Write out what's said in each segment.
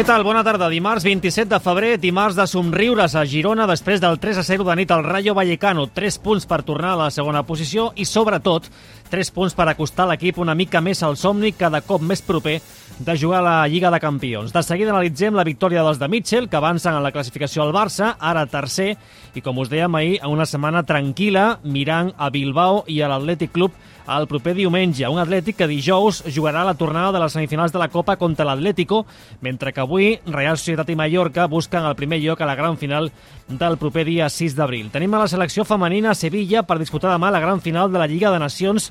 Què tal? Bona tarda. Dimarts 27 de febrer, dimarts de somriures a Girona després del 3 a 0 de nit al Rayo Vallecano. 3 punts per tornar a la segona posició i, sobretot, 3 punts per acostar l'equip una mica més al somni cada cop més proper de jugar a la Lliga de Campions. De seguida analitzem la victòria dels de Mitchell, que avancen en la classificació al Barça, ara tercer, i com us dèiem ahir, a una setmana tranquil·la, mirant a Bilbao i a l'Atlètic Club el proper diumenge. Un Atlètic que dijous jugarà la tornada de les semifinals de la Copa contra l'Atlético, mentre que avui Real Societat i Mallorca busquen el primer lloc a la gran final del proper dia 6 d'abril. Tenim a la selecció femenina a Sevilla per disputar demà la gran final de la Lliga de Nacions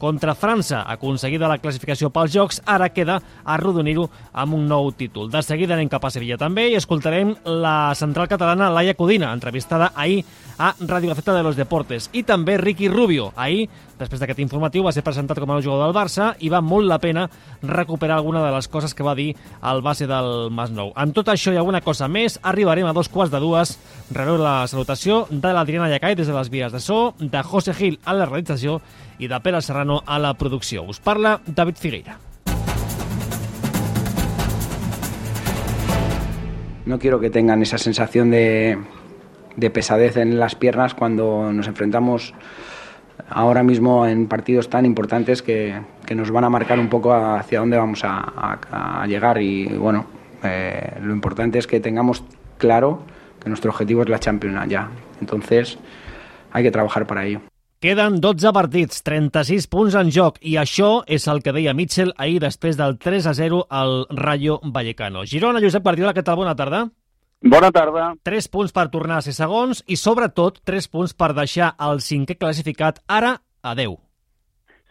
contra França. Aconseguida la classificació pels Jocs, ara queda arrodonir-ho amb un nou títol. De seguida anem cap a Sevilla també i escoltarem la central catalana Laia Codina, entrevistada ahir a Radio Gaceta de los Deportes. I també Ricky Rubio. Ahir, després d'aquest informatiu, va ser presentat com a nou jugador del Barça i va molt la pena recuperar alguna de les coses que va dir al base del Masnou. Amb tot això i alguna cosa més, arribarem a dos quarts de dues. Rebeu la salutació de l'Adriana Llacai des de les vies de so, de José Gil a la realització i de Pere Serrano a la producció. Us parla David Figueira. No quiero que tengan esa sensación de, de pesadez en las piernas cuando nos enfrentamos ahora mismo en partidos tan importantes que, que, nos van a marcar un poco hacia dónde vamos a llegar y bueno, eh, lo importante es que tengamos claro que nuestro objetivo es la Champions ya. Entonces hay que trabajar para ello. Queden 12 partits, 36 punts en joc i això és el que deia Mitchell ahir després del 3 a 0 al Rayo Vallecano. Girona, Josep Guardiola, què tal? Bona tarda. Bona tarda. 3 punts per tornar a ser segons i, sobretot, 3 punts per deixar el cinquè classificat ara a 10.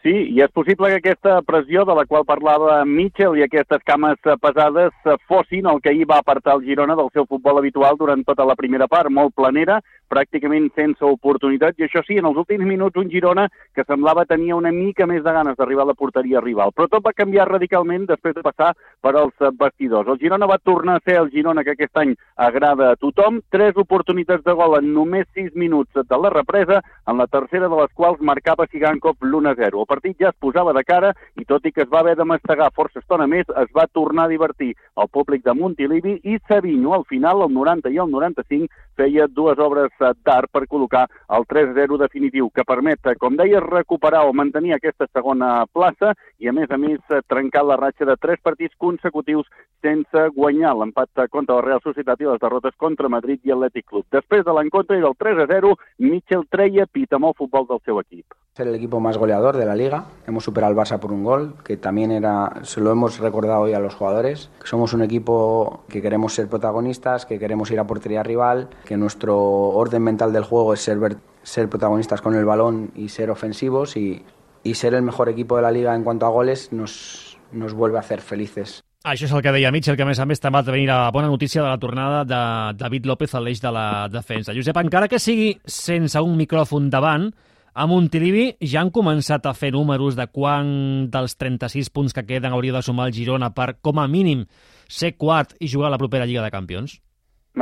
Sí, i és possible que aquesta pressió de la qual parlava Mitchell i aquestes cames pesades fossin el que ahir va apartar el Girona del seu futbol habitual durant tota la primera part, molt planera, pràcticament sense oportunitats, i això sí, en els últims minuts un Girona que semblava tenia una mica més de ganes d'arribar a la porteria rival. Però tot va canviar radicalment després de passar per als vestidors. El Girona va tornar a ser el Girona que aquest any agrada a tothom, tres oportunitats de gol en només sis minuts de la represa, en la tercera de les quals marcava Sigankov l'1-0. El partit ja es posava de cara i tot i que es va haver de mastegar força estona més, es va tornar a divertir el públic de Montilivi i Savinho, al final, el 90 i el 95, feia dues obres d'art per col·locar el 3-0 definitiu, que permet, com deia, recuperar o mantenir aquesta segona plaça i, a més a més, trencar la ratxa de tres partits consecutius sense guanyar l'empat contra la Real Societat i les derrotes contra Madrid i Atlètic Club. Després de l'encontre i del 3-0, Mitchell treia pit amb el futbol del seu equip. Ser el equipo más goleador de la liga. Hemos superado al Barça por un gol, que también era, se lo hemos recordado hoy a los jugadores, somos un equipo que queremos ser protagonistas, que queremos ir a portería rival, que nuestro orden mental del juego es ser, ser protagonistas con el balón y ser ofensivos y, y ser el mejor equipo de la liga en cuanto a goles nos, nos vuelve a hacer felices. Això és el que deia Mitchell, que a més a més també va venir la bona notícia de la tornada de David López a l'eix de la defensa. Josep, encara que sigui sense un micròfon davant, a Montilivi ja han començat a fer números de quan dels 36 punts que queden hauria de sumar el Girona per, com a mínim, ser quart i jugar a la propera Lliga de Campions?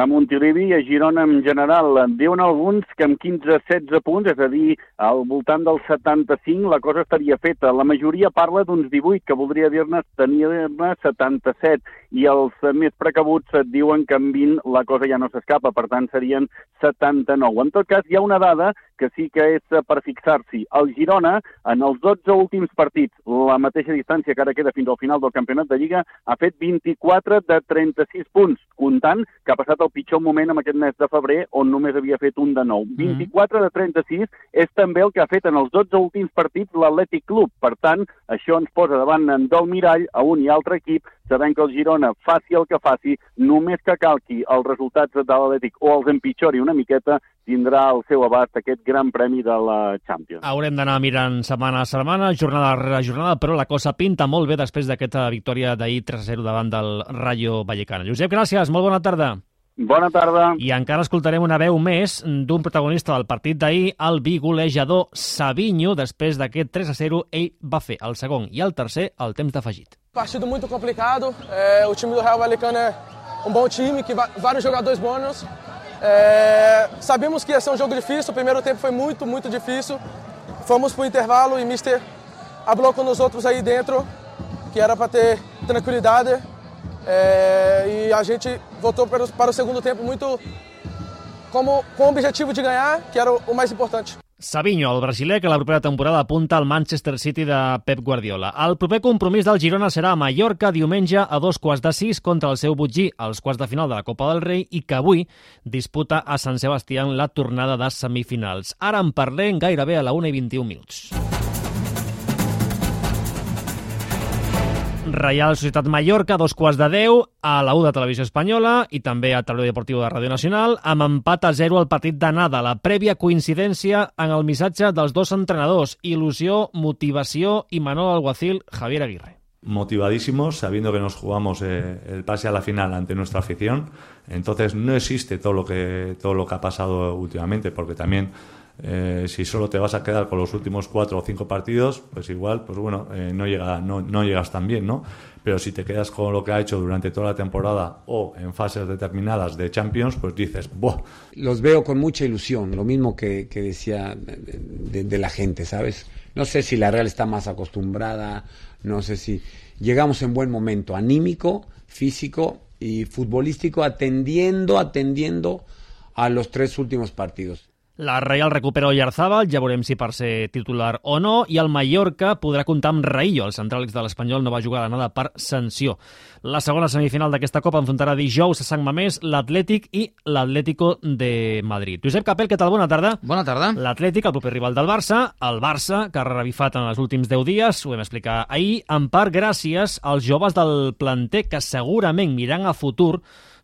a Montilivi i a Girona en general. Diuen alguns que amb 15-16 punts, és a dir, al voltant del 75, la cosa estaria feta. La majoria parla d'uns 18, que voldria dir-ne tenir-ne 77, i els més precabuts diuen que amb 20 la cosa ja no s'escapa, per tant serien 79. En tot cas, hi ha una dada que sí que és per fixar-s'hi. El Girona, en els 12 últims partits, la mateixa distància que ara queda fins al final del campionat de Lliga, ha fet 24 de 36 punts, comptant que ha passat el pitjor moment en aquest mes de febrer on només havia fet un de nou. Mm. 24 de 36 és també el que ha fet en els 12 últims partits l'Atlètic Club. Per tant, això ens posa davant del mirall a un i altre equip, sabent que el Girona faci el que faci, només que calqui els resultats de l'Atlètic o els empitjori una miqueta, tindrà al seu abast aquest gran premi de la Champions. Haurem d'anar mirant setmana a setmana, jornada a jornada, però la cosa pinta molt bé després d'aquesta victòria d'ahir 3-0 davant del Rayo Vallecano. Josep, gràcies, molt bona tarda. Bona tarda. I encara escoltarem una veu més d'un protagonista del partit d'ahir, el bigolejador Savinho. Després d'aquest 3-0, ell va fer el segon i el tercer al temps d'afegit. Partido muito complicado. É, o time do Real Vallecano é um bom time, que vários jogadores bons. É, sabíamos que ia ser um jogo difícil, o primeiro tempo foi muito, muito difícil. Fomos para o intervalo e o Mister falou com os outros aí dentro, que era para ter tranquilidade. É, e a gente voltou para o, segundo tempo muito como, com o objetivo de ganhar, que era o mais importante. Savinho, el brasiler, que la propera temporada apunta al Manchester City de Pep Guardiola. El proper compromís del Girona serà a Mallorca diumenge a dos quarts de sis contra el seu butgí als quarts de final de la Copa del Rei i que avui disputa a Sant Sebastián la tornada de semifinals. Ara en parlem gairebé a la 1 i 21 minuts. Reial Societat Mallorca, dos quarts de 10, a la 1 de Televisió Espanyola i també a Televisió Deportiu de Ràdio Nacional, amb empat a 0 al partit d'anada. La prèvia coincidència en el missatge dels dos entrenadors, il·lusió, motivació i Manol Alguacil, Javier Aguirre. motivadísimos, sabiendo que nos jugamos eh, el pase a la final ante nuestra afición. Entonces no existe todo lo que todo lo que ha pasado últimamente, porque también eh, si solo te vas a quedar con los últimos cuatro o cinco partidos, pues igual, pues bueno, eh, no, llega, no, no llegas tan bien, ¿no? Pero si te quedas con lo que ha hecho durante toda la temporada o en fases determinadas de Champions, pues dices, ¡buah! Los veo con mucha ilusión, lo mismo que, que decía de, de, de la gente, ¿sabes? No sé si la Real está más acostumbrada, no sé si llegamos en buen momento, anímico, físico y futbolístico, atendiendo, atendiendo a los tres últimos partidos. La Reial recupera Oyarzábal, ja veurem si per ser titular o no, i el Mallorca podrà comptar amb Raillo. El central de l'Espanyol no va jugar a nada per sanció. La segona semifinal d'aquesta Copa enfrontarà dijous a Sant Mamés l'Atlètic i l'Atlético de Madrid. Josep Capel, què tal? Bona tarda. Bona tarda. L'Atlètic, el proper rival del Barça, el Barça, que ha revifat en els últims 10 dies, ho vam explicar ahir, en part gràcies als joves del planter que segurament mirant a futur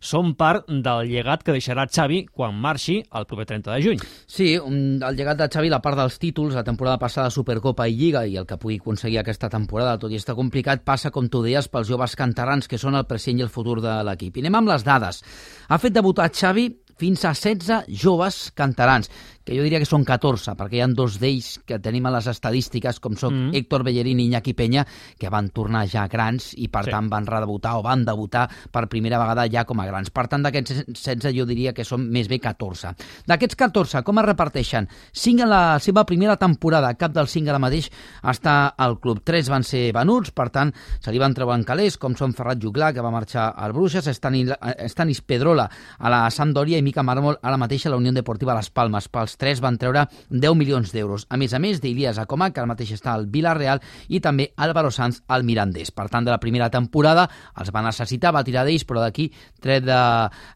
són part del llegat que deixarà Xavi quan marxi el proper 30 de juny. Sí, un, el llegat de Xavi, la part dels títols, la temporada passada Supercopa i Lliga i el que pugui aconseguir aquesta temporada, tot i estar complicat, passa, com tu deies, pels joves cantarans que són el present i el futur de l'equip. I anem amb les dades. Ha fet debutar Xavi fins a 16 joves cantarans que jo diria que són 14, perquè hi han dos d'ells que tenim a les estadístiques, com són mm. Héctor Bellerín i Iñaki Peña, que van tornar ja grans i, per sí. tant, van redebutar o van debutar per primera vegada ja com a grans. Per tant, d'aquests 16 jo diria que són més bé 14. D'aquests 14, com es reparteixen? 5 en la seva primera temporada, cap dels 5 ara mateix està al club. 3 van ser venuts, per tant, se li van treure en calés, com són Ferrat Juglar, que va marxar al Bruixes, Stanis Pedrola a la Sampdoria i Mica Mármol ara mateix a la Unió Deportiva Las Palmes. Pels tres van treure 10 milions d'euros. A més a més d'Ilias Acoma, que ara mateix està al Villarreal, i també Álvaro Sanz al Mirandés. Per tant, de la primera temporada els va necessitar, va tirar d'ells, però d'aquí, tret de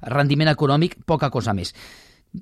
rendiment econòmic, poca cosa més.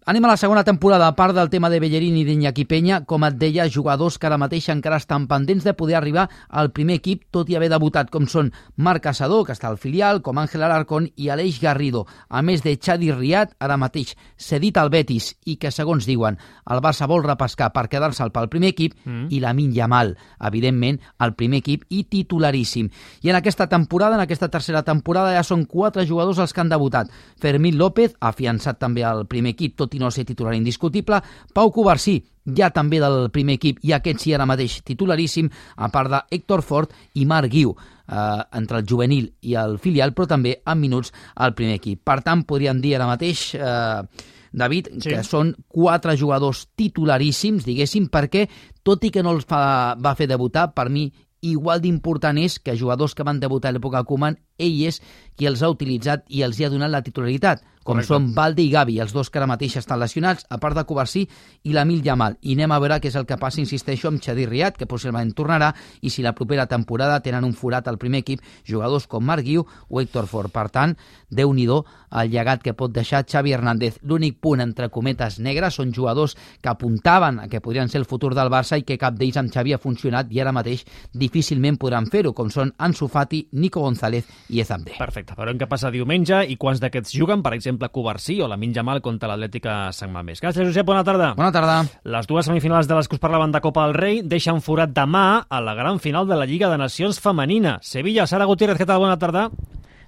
Anem a la segona temporada, a part del tema de Bellerín i d'Iñaki Peña, com et deia, jugadors que ara mateix encara estan pendents de poder arribar al primer equip, tot i haver debutat, com són Marc Casador, que està al filial, com Àngel Alarcón i Aleix Garrido, a més de Xadi Riat, ara mateix cedit al Betis i que, segons diuen, el Barça vol repescar per quedar-se'l pel primer equip, mm. i la Yamal, evidentment, al primer equip i titularíssim. I en aquesta temporada, en aquesta tercera temporada, ja són quatre jugadors els que han debutat. Fermín López, afiançat també al primer equip, tot i no ser titular indiscutible. Pau Covarsí, ja també del primer equip, i aquest sí ara mateix titularíssim, a part d'Héctor Ford i Marc Guiu, eh, entre el juvenil i el filial, però també en minuts al primer equip. Per tant, podríem dir ara mateix... Eh, David, sí. que són quatre jugadors titularíssims, diguéssim, perquè, tot i que no els fa, va fer debutar, per mi igual d'important és que jugadors que van debutar a l'època Koeman, ell és qui els ha utilitzat i els hi ha donat la titularitat com Correcte. són Valde i Gavi, els dos que ara mateix estan lesionats, a part de Covarsí i l'Emil Yamal. I anem a veure què és el que passa, insisteixo, amb Xadir Riat, que possiblement tornarà, i si la propera temporada tenen un forat al primer equip jugadors com Marc Guiu o Héctor Ford. Per tant, déu nhi el llegat que pot deixar Xavi Hernández. L'únic punt, entre cometes negres, són jugadors que apuntaven a que podrien ser el futur del Barça i que cap d'ells amb Xavi ha funcionat i ara mateix difícilment podran fer-ho, com són Ansu Fati, Nico González i Ezamde. Perfecte. Veurem què passa diumenge i quants d'aquests juguen, per exemple, exemple, Covarsí o la Minja Mal contra l'Atlètica Sant Mamés. Gràcies, Josep. Bona tarda. Bona tarda. Les dues semifinals de les que us parlaven de Copa del Rei deixen forat demà a la gran final de la Lliga de Nacions Femenina. Sevilla, Sara Gutiérrez, què tal? Bona tarda.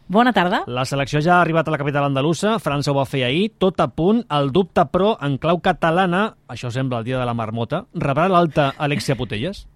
Bona tarda. La selecció ja ha arribat a la capital andalusa, França ho va fer ahir, tot a punt, el dubte però en clau catalana, això sembla el dia de la marmota, rebrà l'alta Alexia Putelles?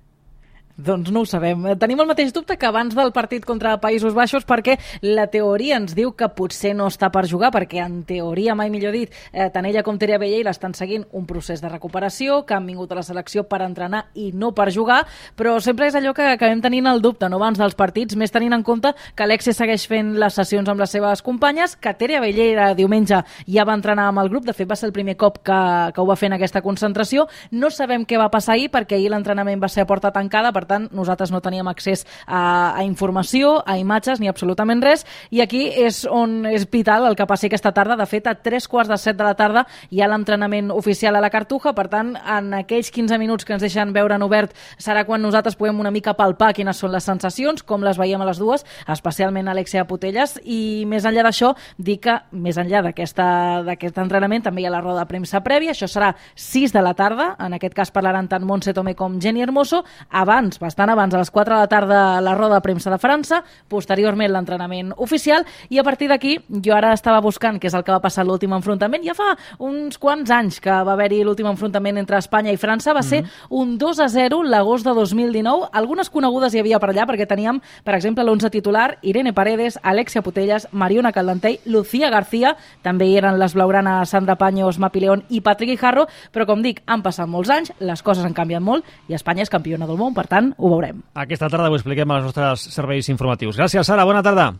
Doncs no ho sabem. Tenim el mateix dubte que abans del partit contra Països Baixos perquè la teoria ens diu que potser no està per jugar perquè en teoria, mai millor dit, eh, tant ella com Teria Bella l'estan seguint un procés de recuperació, que han vingut a la selecció per entrenar i no per jugar, però sempre és allò que acabem tenint el dubte, no abans dels partits, més tenint en compte que Alexia segueix fent les sessions amb les seves companyes, que Teria Bellera diumenge ja va entrenar amb el grup, de fet va ser el primer cop que, que ho va fer en aquesta concentració. No sabem què va passar ahir perquè ahir l'entrenament va ser a porta tancada, per tant nosaltres no teníem accés a, a informació, a imatges ni absolutament res i aquí és on és vital el que passi aquesta tarda. De fet, a tres quarts de set de la tarda hi ha l'entrenament oficial a la Cartuja, per tant, en aquells 15 minuts que ens deixen veure en obert serà quan nosaltres puguem una mica palpar quines són les sensacions, com les veiem a les dues, especialment Alexia Putelles, i més enllà d'això, dir que més enllà d'aquest entrenament també hi ha la roda de premsa prèvia, això serà 6 de la tarda, en aquest cas parlaran tant Montse Tomé com Jenny Hermoso, abans, bastant abans, a les 4 de la tarda, la roda de premsa de França, posteriorment l'entrenament oficial, i a partir d'aquí, jo ara estava buscant què és el que va passar l'últim enfrontament, ja fa uns quants anys que va haver-hi l'últim enfrontament entre Espanya i França, va ser mm -hmm. un 2 a 0 l'agost de 2019, algunes conegudes hi havia per allà, perquè teníem, per exemple, l'11 titular, Irene Paredes, Alexia Putelles, Mariona Caldentell, Lucía García, també hi eren les blaugranes Sandra Paños, Mapi León i Patrick Guijarro, però com dic, han passat molts anys, les coses han canviat molt i Espanya és campiona del món, per tant, ho veurem. Aquesta tarda ho expliquem als nostres serveis informatius. Gràcies, Sara. Bona tarda.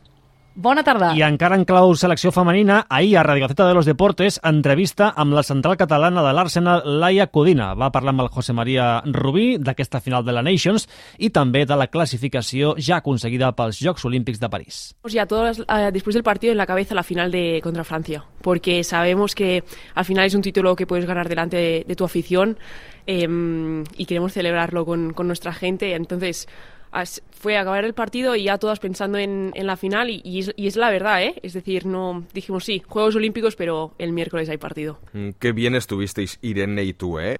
Bona tarda. I encara en clau selecció femenina, ahir a Radio Gaceta de los Deportes, entrevista amb la central catalana de l'Arsenal, Laia Codina. Va parlar amb el José María Rubí d'aquesta final de la Nations i també de la classificació ja aconseguida pels Jocs Olímpics de París. Ya todos uh, después del partido en la cabeza la final de contra Francia, porque sabemos que al final es un título que puedes ganar delante de, de tu afición eh, y queremos celebrarlo con, con nuestra gente. Entonces, fue acabar el partido y ya todas pensando en, en la final y, y, es, y, es, la verdad, ¿eh? Es decir, no dijimos sí, Juegos Olímpicos, pero el miércoles hay partido. Mm, qué bien estuvisteis Irene y tú, ¿eh?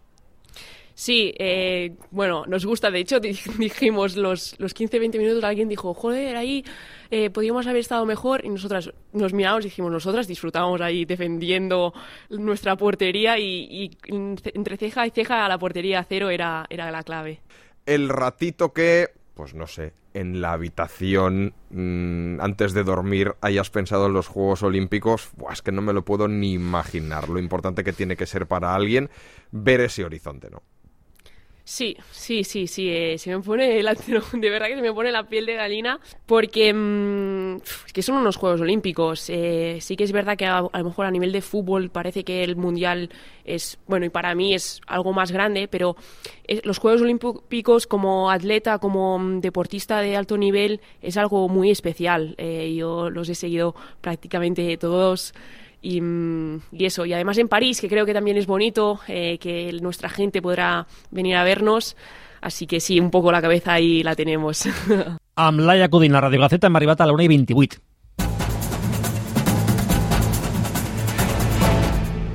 Sí, eh, bueno, nos gusta. De hecho, dijimos los, los 15-20 minutos, alguien dijo, joder, ahí eh, podríamos haber estado mejor. Y nosotras nos miramos y dijimos, nosotras disfrutábamos ahí defendiendo nuestra portería y, y entre ceja y ceja a la portería cero era, era la clave. El ratito que pues no sé, en la habitación mmm, antes de dormir hayas pensado en los Juegos Olímpicos, Buah, es que no me lo puedo ni imaginar lo importante que tiene que ser para alguien ver ese horizonte, ¿no? Sí, sí, sí, sí, eh, se me pone la, de verdad que se me pone la piel de galina porque mmm, que son unos Juegos Olímpicos. Eh, sí que es verdad que a, lo mejor a nivel de fútbol parece que el mundial es bueno y para mí es algo más grande, pero es, los Juegos Olímpicos como atleta, como mm, deportista de alto nivel es algo muy especial. Eh, yo los he seguido prácticamente todos. Y, y, eso, y además en París, que creo que también es bonito, eh, que nuestra gente podrá venir a vernos, así que sí, un poco la cabeza ahí la tenemos. Amb Laia Codina, Radio Gaceta, hem arribat a la 1 i 28.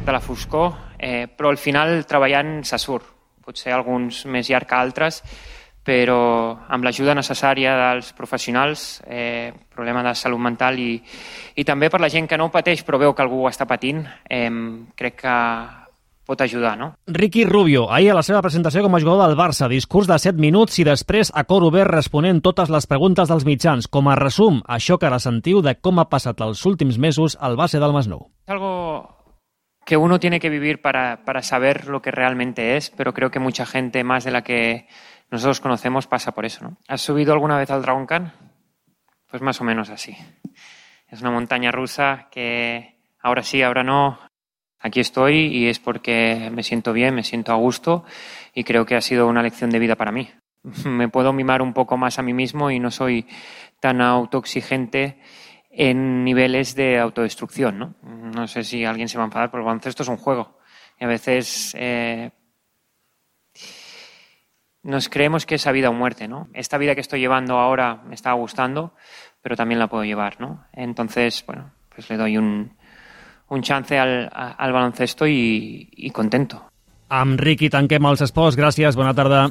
De la foscor, eh, però al final treballant se surt, potser alguns més llarg que altres, però amb l'ajuda necessària dels professionals, eh, problema de salut mental i, i també per la gent que no pateix però veu que algú està patint, eh, crec que pot ajudar, no? Ricky Rubio, ahir a la seva presentació com a jugador del Barça, discurs de 7 minuts i després a cor obert responent totes les preguntes dels mitjans. Com a resum, això que ara sentiu de com ha passat els últims mesos al base del Masnou. Es algo que uno tiene que vivir para, para saber lo que realmente es, pero creo que mucha gente, más de la que nosotros conocemos pasa por eso. ¿no? ¿Has subido alguna vez al Dragon Khan? Pues más o menos así. Es una montaña rusa que ahora sí, ahora no. Aquí estoy y es porque me siento bien, me siento a gusto y creo que ha sido una lección de vida para mí. Me puedo mimar un poco más a mí mismo y no soy tan autoexigente en niveles de autodestrucción. No, no sé si alguien se va a enfadar, pero el baloncesto es un juego. Y a veces eh, nos creemos que es vida o muerte, ¿no? Esta vida que estoy llevando ahora me está gustando, pero también la puedo llevar, ¿no? Entonces, bueno, pues le doy un, un chance al, al baloncesto y, y contento. Amb Riqui tanquem els esports. Gràcies, bona tarda.